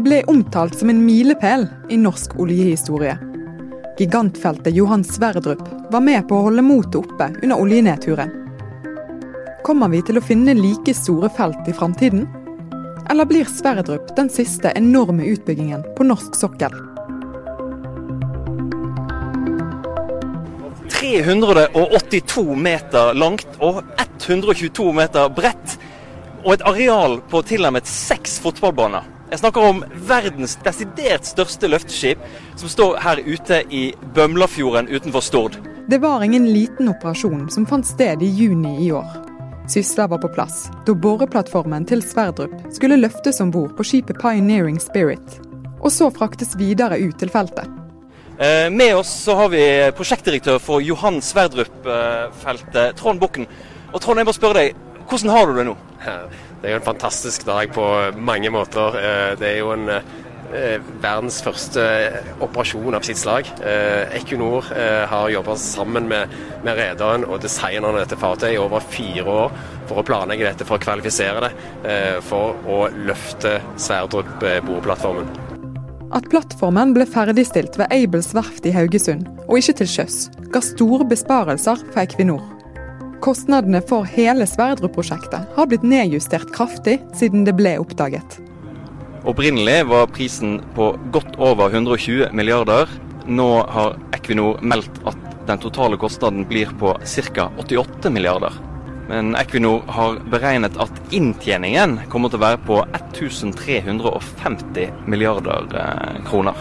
Det ble omtalt som en milepæl i norsk oljehistorie. Gigantfeltet Johan Sverdrup var med på å holde motet oppe under oljenedturen. Kommer vi til å finne like store felt i framtiden? Eller blir Sverdrup den siste enorme utbyggingen på norsk sokkel? 382 meter langt og 122 meter bredt. Og et areal på tilnærmet seks fotballbaner. Jeg snakker om verdens desidert største løfteskip, som står her ute i Bømlafjorden utenfor Stord. Det var ingen liten operasjon som fant sted i juni i år. Sysla var på plass da boreplattformen til Sverdrup skulle løftes om bord på skipet Pioneering Spirit, og så fraktes videre ut til feltet. Eh, med oss så har vi prosjektdirektør for Johan Sverdrup-feltet, Trond Bukken. Og Trond, jeg må spørre deg, hvordan har du det nå? Det er jo en fantastisk dag på mange måter. Eh, det er jo en eh, verdens første operasjon av sitt slag. Equinor har jobba sammen med, med rederen og designerne dette fartøyet i over fire år for å planlegge dette, for å kvalifisere det, for å løfte Sverdrup-boreplattformen. At plattformen ble ferdigstilt ved Aibels verft i Haugesund, og ikke til sjøs, ga store besparelser for Equinor. Kostnadene for hele Sverdrup-prosjektet har blitt nedjustert kraftig siden det ble oppdaget. Opprinnelig var prisen på godt over 120 milliarder. Nå har Equinor meldt at den totale kostnaden blir på ca. 88 milliarder. Men Equinor har beregnet at inntjeningen kommer til å være på 1350 milliarder eh, kroner.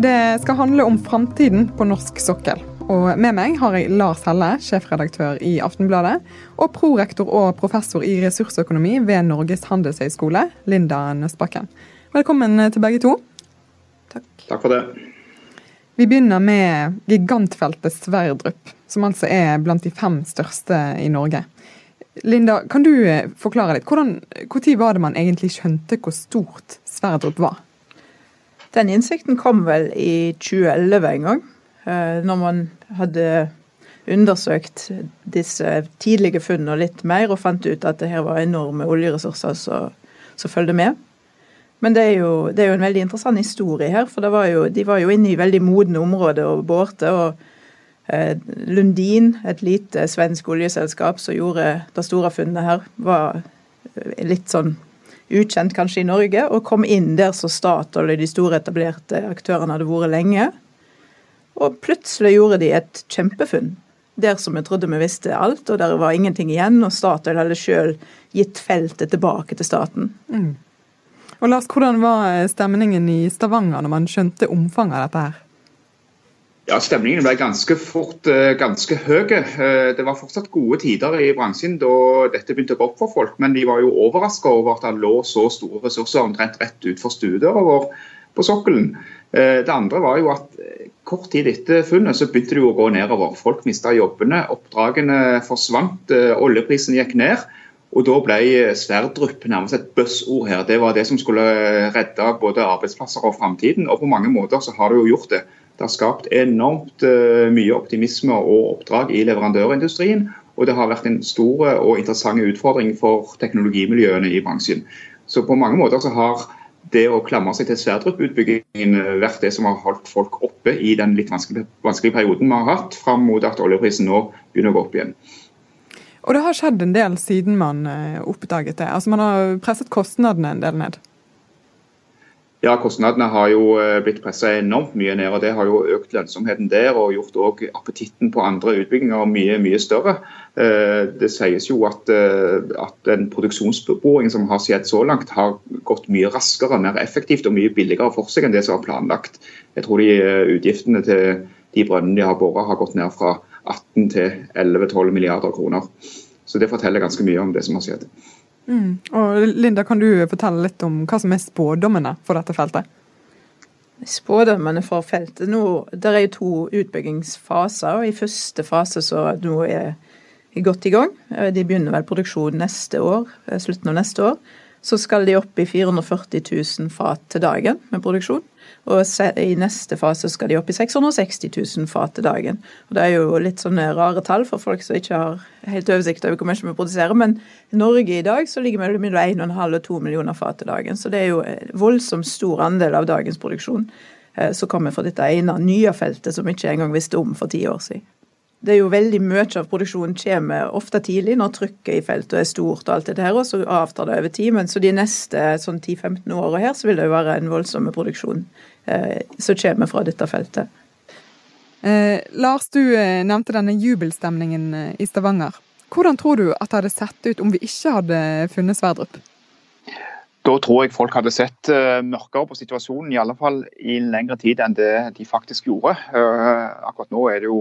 Det skal handle om framtiden på norsk sokkel. Og med meg har jeg Lars Helle, sjefredaktør i Aftenbladet, og prorektor og professor i ressursøkonomi ved Norges handelshøyskole, Linda Nøstbakken. Velkommen til begge to. Takk. Takk for det. Vi begynner med gigantfeltet Sverdrup, som altså er blant de fem største i Norge. Linda, kan du forklare litt? hvor tid var det man egentlig skjønte hvor stort Sverdrup var? Den innsikten kom vel i 2011 en gang, eh, når man hadde undersøkt disse tidlige funnene litt mer og fant ut at det her var enorme oljeressurser som følgde med. Men det er, jo, det er, jo, en veldig interessant historie her, for var jo, de var jo inne i veldig modne områder og bårte. og eh, Lundin, et lite svensk oljeselskap som gjorde det store funnet her, var litt sånn ukjent kanskje i Norge, og kom inn der så Statoil og de store etablerte aktørene hadde vært lenge. Og plutselig gjorde de et kjempefunn. Der som vi trodde vi visste alt, og der var ingenting igjen. Og Statoil hadde sjøl gitt feltet tilbake til staten. Mm. Og Lars, Hvordan var stemningen i Stavanger når man skjønte omfanget av dette? her? Ja, Stemningen ble ganske fort uh, ganske høy. Uh, det var fortsatt gode tider i bransjen da dette begynte å gå opp for folk, men de var jo overraska over at det lå så store ressurser omtrent rett utfor stuedøra vår på sokkelen. Uh, det andre var jo at kort tid etter funnet så begynte det jo å gå nedover. Folk mista jobbene, oppdragene forsvant, oljeprisen gikk ned. Og Da ble Sverdrup nærmest et buzzord her. Det var det som skulle redde både arbeidsplasser og framtiden. Og på mange måter så har det jo gjort det. Det har skapt enormt eh, mye optimisme og oppdrag i leverandørindustrien. Og det har vært en stor og interessant utfordring for teknologimiljøene i bransjen. Så på mange måter så har det å klamre seg til Sverdrup-utbyggingen eh, vært det som har holdt folk oppe i den litt vanskelige, vanskelige perioden vi har hatt, fram mot at oljeprisen nå begynner å gå opp igjen. Og det har skjedd en del siden man eh, oppdaget det. Altså Man har presset kostnadene en del ned. Ja, Kostnadene har jo eh, blitt pressa enormt mye ned. og Det har jo økt lønnsomheten der og gjort også appetitten på andre utbygginger mye mye større. Eh, det sies jo at, eh, at den produksjonsboringen som har skjedd så langt, har gått mye raskere, mer effektivt og mye billigere for seg enn det som var planlagt. Jeg tror de utgiftene til de brønnene de har bora har gått ned fra 18 til 11-12 milliarder kroner. Så Det forteller ganske mye om det som har skjedd. Mm. Og Linda, kan du fortelle litt om hva som er spådommene for dette feltet? Spådommene for feltet nå, Det er jo to utbyggingsfaser. og I første fase så nå er godt i gang. De begynner vel produksjon neste år, eh, slutten av neste år. Så skal de opp i 440 000 fat til dagen med produksjon. Og i neste fase skal de opp i 660 000 fat til dagen. Og Det er jo litt sånne rare tall for folk som ikke har helt oversikt over hvor mye vi produserer. Men i Norge i dag så ligger vi mellom 1,5 og 2 millioner fat til dagen. Så det er jo en voldsomt stor andel av dagens produksjon eh, som kommer fra dette ene nye feltet som vi ikke engang visste om for ti år siden det er jo veldig mye av produksjonen kommer ofte tidlig, når trykket i feltet er stort og alt det her, og så avtar det over tid. Men så de neste sånn 10-15 åra her, så vil det jo være en voldsom produksjon eh, som kommer fra dette feltet. Eh, Lars, du eh, nevnte denne jubelstemningen eh, i Stavanger. Hvordan tror du at det hadde sett ut om vi ikke hadde funnet Sverdrup? Da tror jeg folk hadde sett uh, mørkere på situasjonen, i alle fall i en lengre tid enn det de faktisk gjorde. Akkurat nå er det jo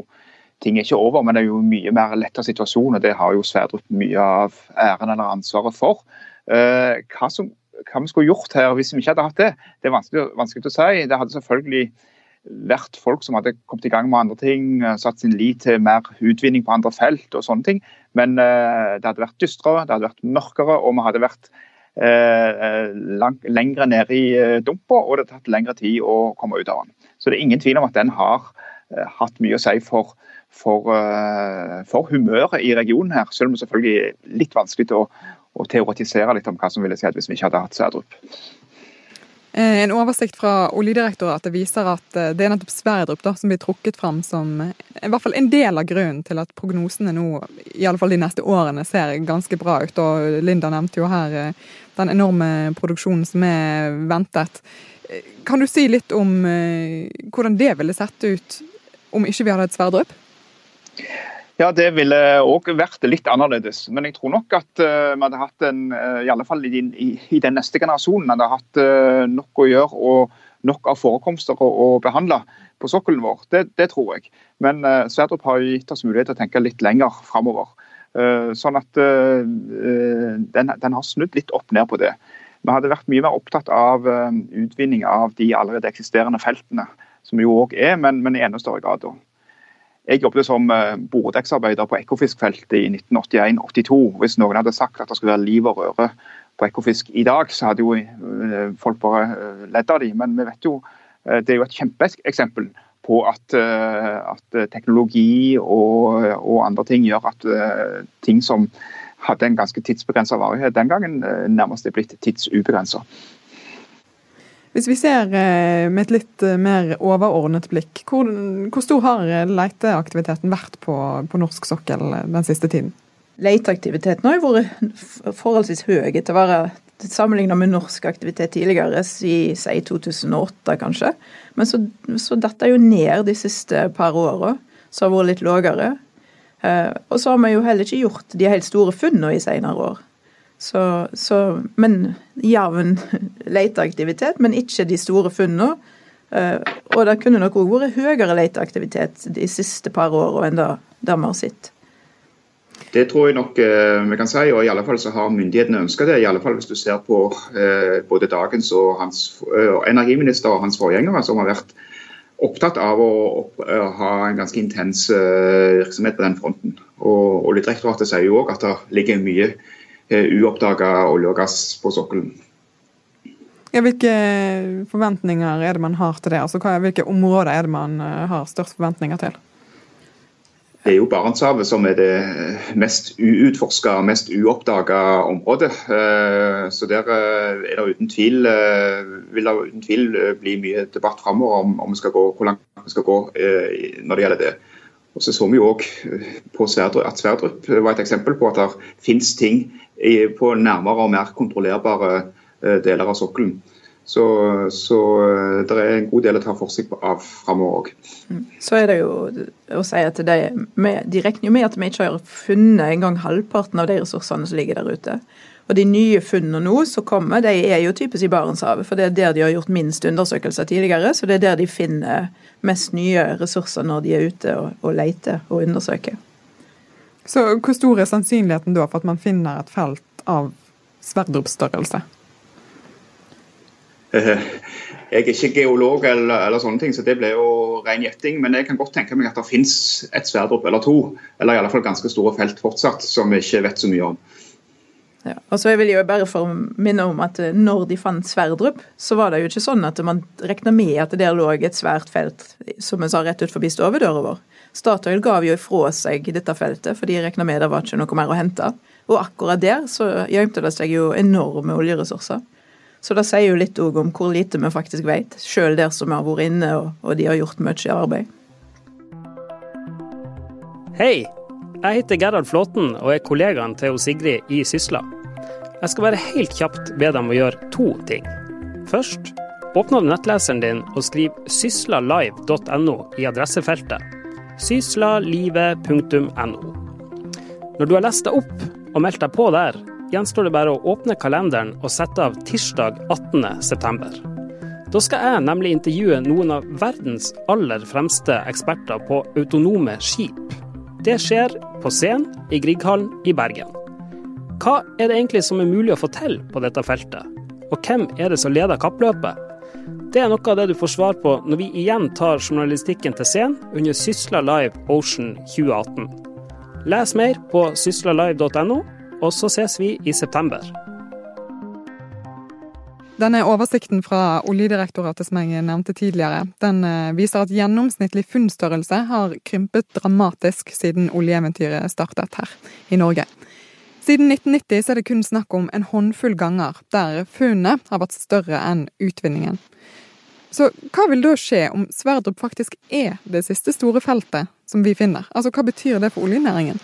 ting er ikke over, men det er jo mye mer letta situasjon, og det har jo Sverdrup mye av æren eller ansvaret for. Uh, hva, som, hva, vi skulle gjort her hvis vi ikke hadde hatt det, det er vanskelig, vanskelig å si. Det hadde selvfølgelig vært folk som hadde kommet i gang med andre ting, eh, satt sin lit til mer utvinning på andre felt og sånne ting. Men uh, det hadde vært dystrere, det hadde vært mørkere, og vi hadde vært uh, lang, lengre nede i dumpa, og det hadde tatt lengre tid å komme ut av den. Så det er ingen tvil om at den har hatt mye å si for for, eh, for, humøret i regionen her. Selv om det selvfølgelig er litt vanskelig å, å teoretisere litt om hva som ville skjedd hvis vi ikke hadde hatt Sverdrup. Eh, en oversikt fra Oljedirektoratet viser at eh, det er nettopp Sverdrup da, som blir trukket fram som i hvert fall en del av grunnen til at prognosene nå, i alle fall de neste årene, ser ganske bra ut. Og Linda nevnte jo her den enorme produksjonen som er ventet. Kan du si litt om hvordan det ville sett ut om ikke vi hadde et Sverdrup? Ja, Det ville òg vært litt annerledes. Men jeg tror nok at uh, vi hadde hatt en, uh, i alle fall i, i, i, den neste generasjonen, hadde hatt uh, nok å gjøre og nok av forekomster å, å behandle på sokkelen vår. Det, det tror jeg. Men uh, Sverdrup har gitt oss mulighet til å tenke litt lenger framover. sånn at den, den, har snudd litt opp ned på det. Vi hadde vært mye mer opptatt av utvinning av de allerede eksisterende feltene, som vi jo òg er, men, men, i enda større grad. da. Jeg jobbet som eh, boredekksarbeider på Ekofiskfeltet i 1981-82. Hvis noen hadde sagt at det skulle være liv og røre på Ekofisk i dag, så hadde jo eh, folk bare eh, ledd av dem. Men vi vet jo, det er jo et kjempeeksempel på at, at teknologi og, og, andre ting gjør at ting som hadde en ganske tidsbegrensa varighet den gangen, nærmest er blitt tidsubegrensa. Hvis vi ser eh, med et litt eh, mer overordnet blikk, hvor, hvor stor har leteaktiviteten vært på, på, norsk sokkel den siste tiden? Leteaktiviteten har jo vært forholdsvis høy til å være sammenlignet med norsk aktivitet tidligere, i si 2008 kanskje. Men så, så detter det jo ned de siste par åra, så har vært litt lavere. Eh, og så har vi jo heller ikke gjort de helt store funnene i senere år. Så, så, men jevn leteaktivitet, men ikke de store funnene. Uh, og det kunne nok òg vært høyere leteaktivitet de siste par årene enn det, det vi har sett. Det tror jeg nok uh, vi kan si, og i alle fall så har myndighetene ønska det. i alle fall Hvis du ser på uh, både dagens og hans energiminister og hans forgjengere, som har vært opptatt av å, ha en ganske intens virksomhet på den fronten. Og Oljedirektoratet sier jo òg at det ligger mye uoppdaga olje og gass på sokkelen. Ja, hvilke forventninger er det man har til det? Altså, hvilke områder er det man eh, har størst forventninger til? Det er jo Barentshavet som er det mest uutforska, mest uoppdaga området. Eh, så der eh, er det uten tvil, vil det uten tvil bli mye debatt framover om, om hvor langt vi skal gå når det gjelder det. Og så så vi jo òg at Sverdrup var et eksempel på at det finnes ting på nærmere og mer kontrollerbare eh, deler av sokkelen. Så, så eh, det er en god del å ta for seg av framover òg. Mm. Så er det jo å si at det, de regner jo med at vi ikke har funnet engang halvparten av de ressursene som ligger der ute. Og De nye funnene nå som kommer, de er jo typisk i Barentshavet. For det er der de har gjort minst undersøkelser tidligere. Så det er der de finner mest nye ressurser når de er ute og, og leter og undersøker. Så hvor stor er sannsynligheten da for at man finner et felt av Sverdrup-størrelse? Jeg er ikke geolog, eller, eller, sånne ting, så det ble jo ren gjetting. Men jeg kan godt tenke meg at det finnes et Sverdrup eller to, eller i alle fall ganske store felt fortsatt, som vi ikke vet så mye om. Ja, og så vil jeg jo bare for minne om at eh, når de fant Sverdrup, så var det jo ikke sånn at man regna med at det der lå et svært felt, som en sa, rett ut forbi stovedøra vår. Statoil gav jo ifra seg dette feltet, for de regna med det var ikke noe mer å hente. Og akkurat der så gjemte det seg jo enorme oljeressurser. Så det sier jo litt òg om hvor lite vi faktisk vet, sjøl der som vi har vært inne og, de har gjort mye arbeid. Hei, jeg heter Gerhard Flåten og er kollegaen til Sigrid i Sysla. Jeg skal bare helt kjapt be dem å gjøre to ting. Først, åpner du nettleseren din og skriv syslalive.no i adressefeltet. syslalive.no. Når du har lest deg opp og meldt deg på der, gjenstår det bare å åpne kalenderen og sette av tirsdag 18.9. Da skal jeg nemlig intervjue noen av verdens aller fremste eksperter på autonome skip. Det skjer på scenen i Grieghallen i Bergen. Hva er det egentlig som er mulig å få til på dette feltet? Og hvem er det som leder kappløpet? Det er noe av det du får svar på når vi igjen tar journalistikken til scenen under Sysla Live Ocean 2018. Les mer på syslalive.no, og så ses vi i september. Denne oversikten fra Oljedirektoratet som jeg nevnte tidligere, den eh, viser at gjennomsnittlig funnstørrelse har krympet dramatisk siden oljeeventyret startet her i Norge. Siden 1990 er det kun snakk om en håndfull ganger der funnet har vært større enn utvinningen. Så hva vil da skje om Sverdrup faktisk er det siste store feltet som vi finner? Altså, Hva betyr det for oljenæringen?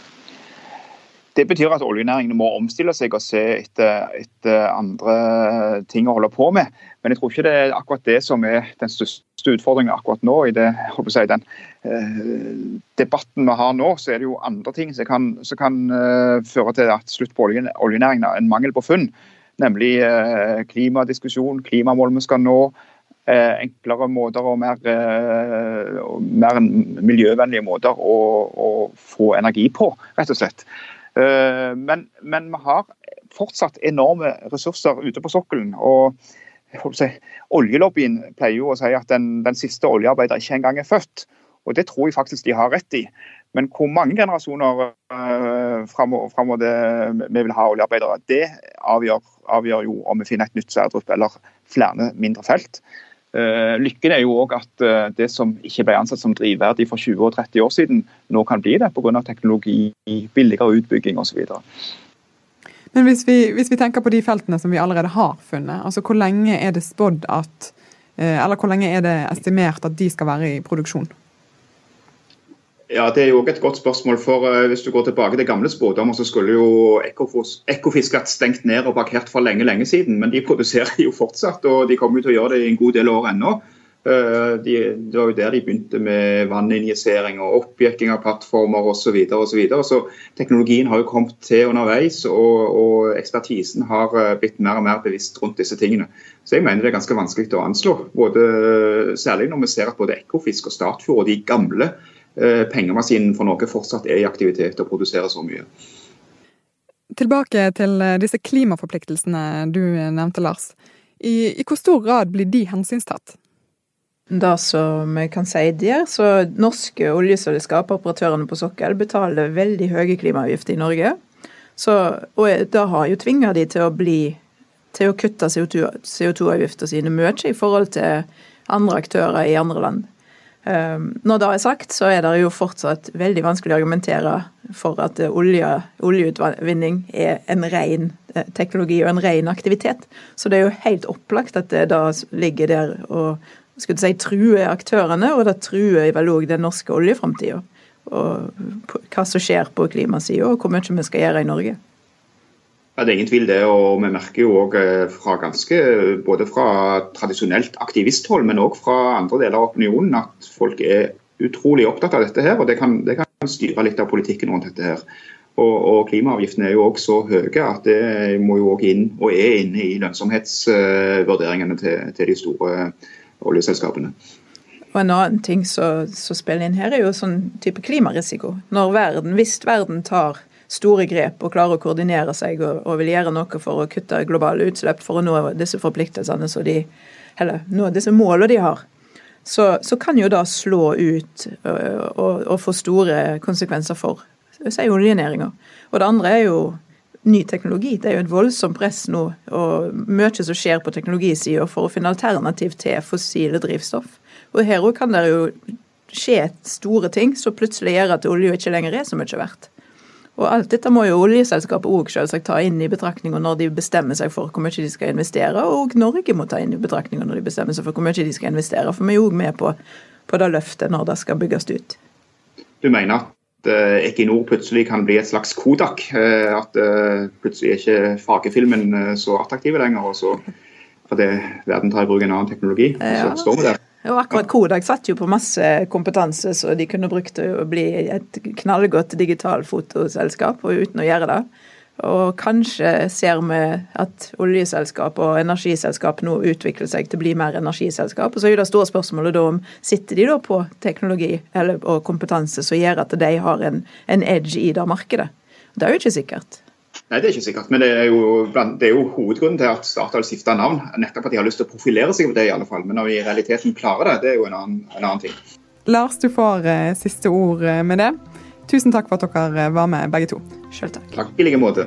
Det betyr at oljenæringen må omstille seg og se etter, etter, andre ting å holde på med. Men jeg tror ikke det er akkurat det som er den største utfordringen akkurat nå. I det, si, den eh, debatten vi har nå, så er det jo andre ting som kan, som kan eh, føre til at slutt på oljen, oljenæringen er en mangel på funn. Nemlig eh, klimadiskusjon, klimamål vi skal nå Eh, enklere måter og mer, eh, mer miljøvennlige måter å, å, få energi på, rett og slett. Eh, men, men, vi har fortsatt enorme ressurser ute på sokkelen. og si, Oljelobbyen pleier jo å si at den, den siste oljearbeider ikke engang er født. Og Det tror jeg faktisk de har rett i. Men hvor mange generasjoner uh, framover vi vil ha oljearbeidere, det avgjør, avgjør, jo om vi finner et nytt Sverdrup eller flere mindre felt. Eh, lykken er jo òg at eh, det som ikke ble ansett som drivverdig for 20 og 30 år siden, nå kan bli det pga. teknologi, billigere utbygging osv. Men hvis vi, hvis vi, tenker på de feltene som vi allerede har funnet, altså hvor lenge er det spådd at eh, Eller hvor lenge er det estimert at de skal være i produksjon? Ja, Det er jo også et godt spørsmål. for uh, Hvis du går tilbake til gamle spådommer, så skulle jo Ekofisk vært stengt ned og parkert for lenge lenge siden. Men de produserer jo fortsatt, og de kommer jo til å gjøre det i en god del år ennå. Uh, de, det var jo der de begynte med vanninjisering og oppjekking av plattformer osv. Så, videre, og så, videre. så teknologien har jo kommet til underveis, og, og ekspertisen har uh, blitt mer og mer bevisst rundt disse tingene. Så jeg mener det er ganske vanskelig å anslå. Både, særlig når vi ser at både Ekofisk og Statfjord og de gamle Eh, pengemaskinen for Norge fortsatt er i aktivitet og produserer så mye. Tilbake til eh, disse klimaforpliktelsene du nevnte, Lars. I, i hvor stor grad blir de hensynstatt? Det som jeg kan si der, så Norske oljeselskap, operatørene på sokkel, betaler veldig høye klimaavgifter i Norge. Så, og det har jo tvinga de til å bli til å kutte CO2-avgiftene sine mye i forhold til andre aktører i andre land. Ehm, når det er sagt, så er det jo fortsatt veldig vanskelig å argumentere for at olje, oljeutvinning er en ren eh, teknologi og en ren aktivitet. Så det er jo helt opplagt at det da ligger der og skulle si, truer aktørene, og det truer vel òg den norske oljeframtida. Og hva som skjer på klimasida, og hvor mye vi skal gjøre i Norge. Ja, Det er ingen tvil det. og Vi merker jo også eh, fra ganske, både fra tradisjonelt aktivisthold, men òg fra andre deler av opinionen, at folk er utrolig opptatt av dette. her, og Det kan, det kan styre litt av politikken rundt dette. her. Og, og Klimaavgiftene er jo også så høye at det må jo også inn, og er inne i lønnsomhetsvurderingene til, til de store oljeselskapene. Og En annen ting som spiller inn her, er jo sånn type klimarisiko. Når verden, Hvis verden tar store grep og klarer å koordinere seg og, og, vil gjøre noe for å kutte globale utslipp for å nå disse forpliktelsene så de, eller nå disse målene de har, så, så kan jo det slå ut og, og, og, få store konsekvenser for si oljenæringa. Og det andre er jo ny teknologi. Det er jo et voldsomt press nå, og mye som skjer på teknologisida for å finne alternativ til fossile drivstoff. Og her òg kan det jo skje store ting som plutselig gjør at olje ikke lenger er så mye verdt. Og alt dette må jo oljeselskapet òg selvsagt ta inn i betraktninga når de bestemmer seg for hvor mye de skal investere, og Norge må ta inn i betraktninga når de bestemmer seg for hvor mye de skal investere. For vi er jo òg med på, på det løftet når det skal bygges ut. Du mener at uh, Equinor plutselig kan bli et slags Kodak? Uh, at uh, plutselig er ikke fargefilmen så attraktiv lenger, og så fordi verden tar i bruk en annen teknologi? Ja. Så står vi der. Og akkurat Kodak satt jo på masse kompetanse, så de kunne brukt det å bli et knallgodt digitalfotoselskap, og uten å gjøre det. Og kanskje ser vi at oljeselskap og energiselskap nå utvikler seg til å bli mer energiselskap. Og så er det store spørsmålet da om sitter de da på teknologi eller, og kompetanse som gjør at de har en, en edge i det markedet. Det er jo ikke sikkert. Nei, Det er ikke sikkert, men det er jo, det er jo hovedgrunnen til at Statoil skifta navn. Nettopp at de har lyst til å profilere seg på det, i alle fall. Men når vi i realiteten klarer det, det er jo en annen, en annen ting. Lars, du får eh, siste ord eh, med det. Tusen takk for at dere eh, var med, begge to. Selv takk. Takk i like måte.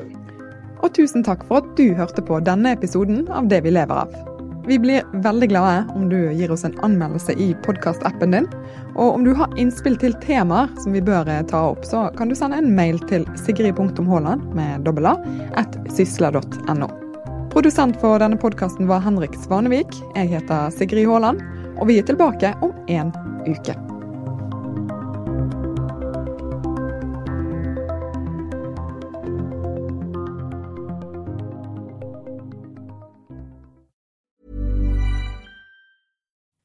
Og tusen takk for at du hørte på denne episoden av Det vi lever av. Vi blir veldig glade om du gir oss en anmeldelse i podkastappen din. Og om du har innspill til temaer som vi bør eh, ta opp, så kan du sende en mail til sigrid.haaland med dobbel a at sysla.no. Produsent for denne podkasten var Henrik Svanevik. Jeg heter Sigrid Haaland, og vi er tilbake om en uke.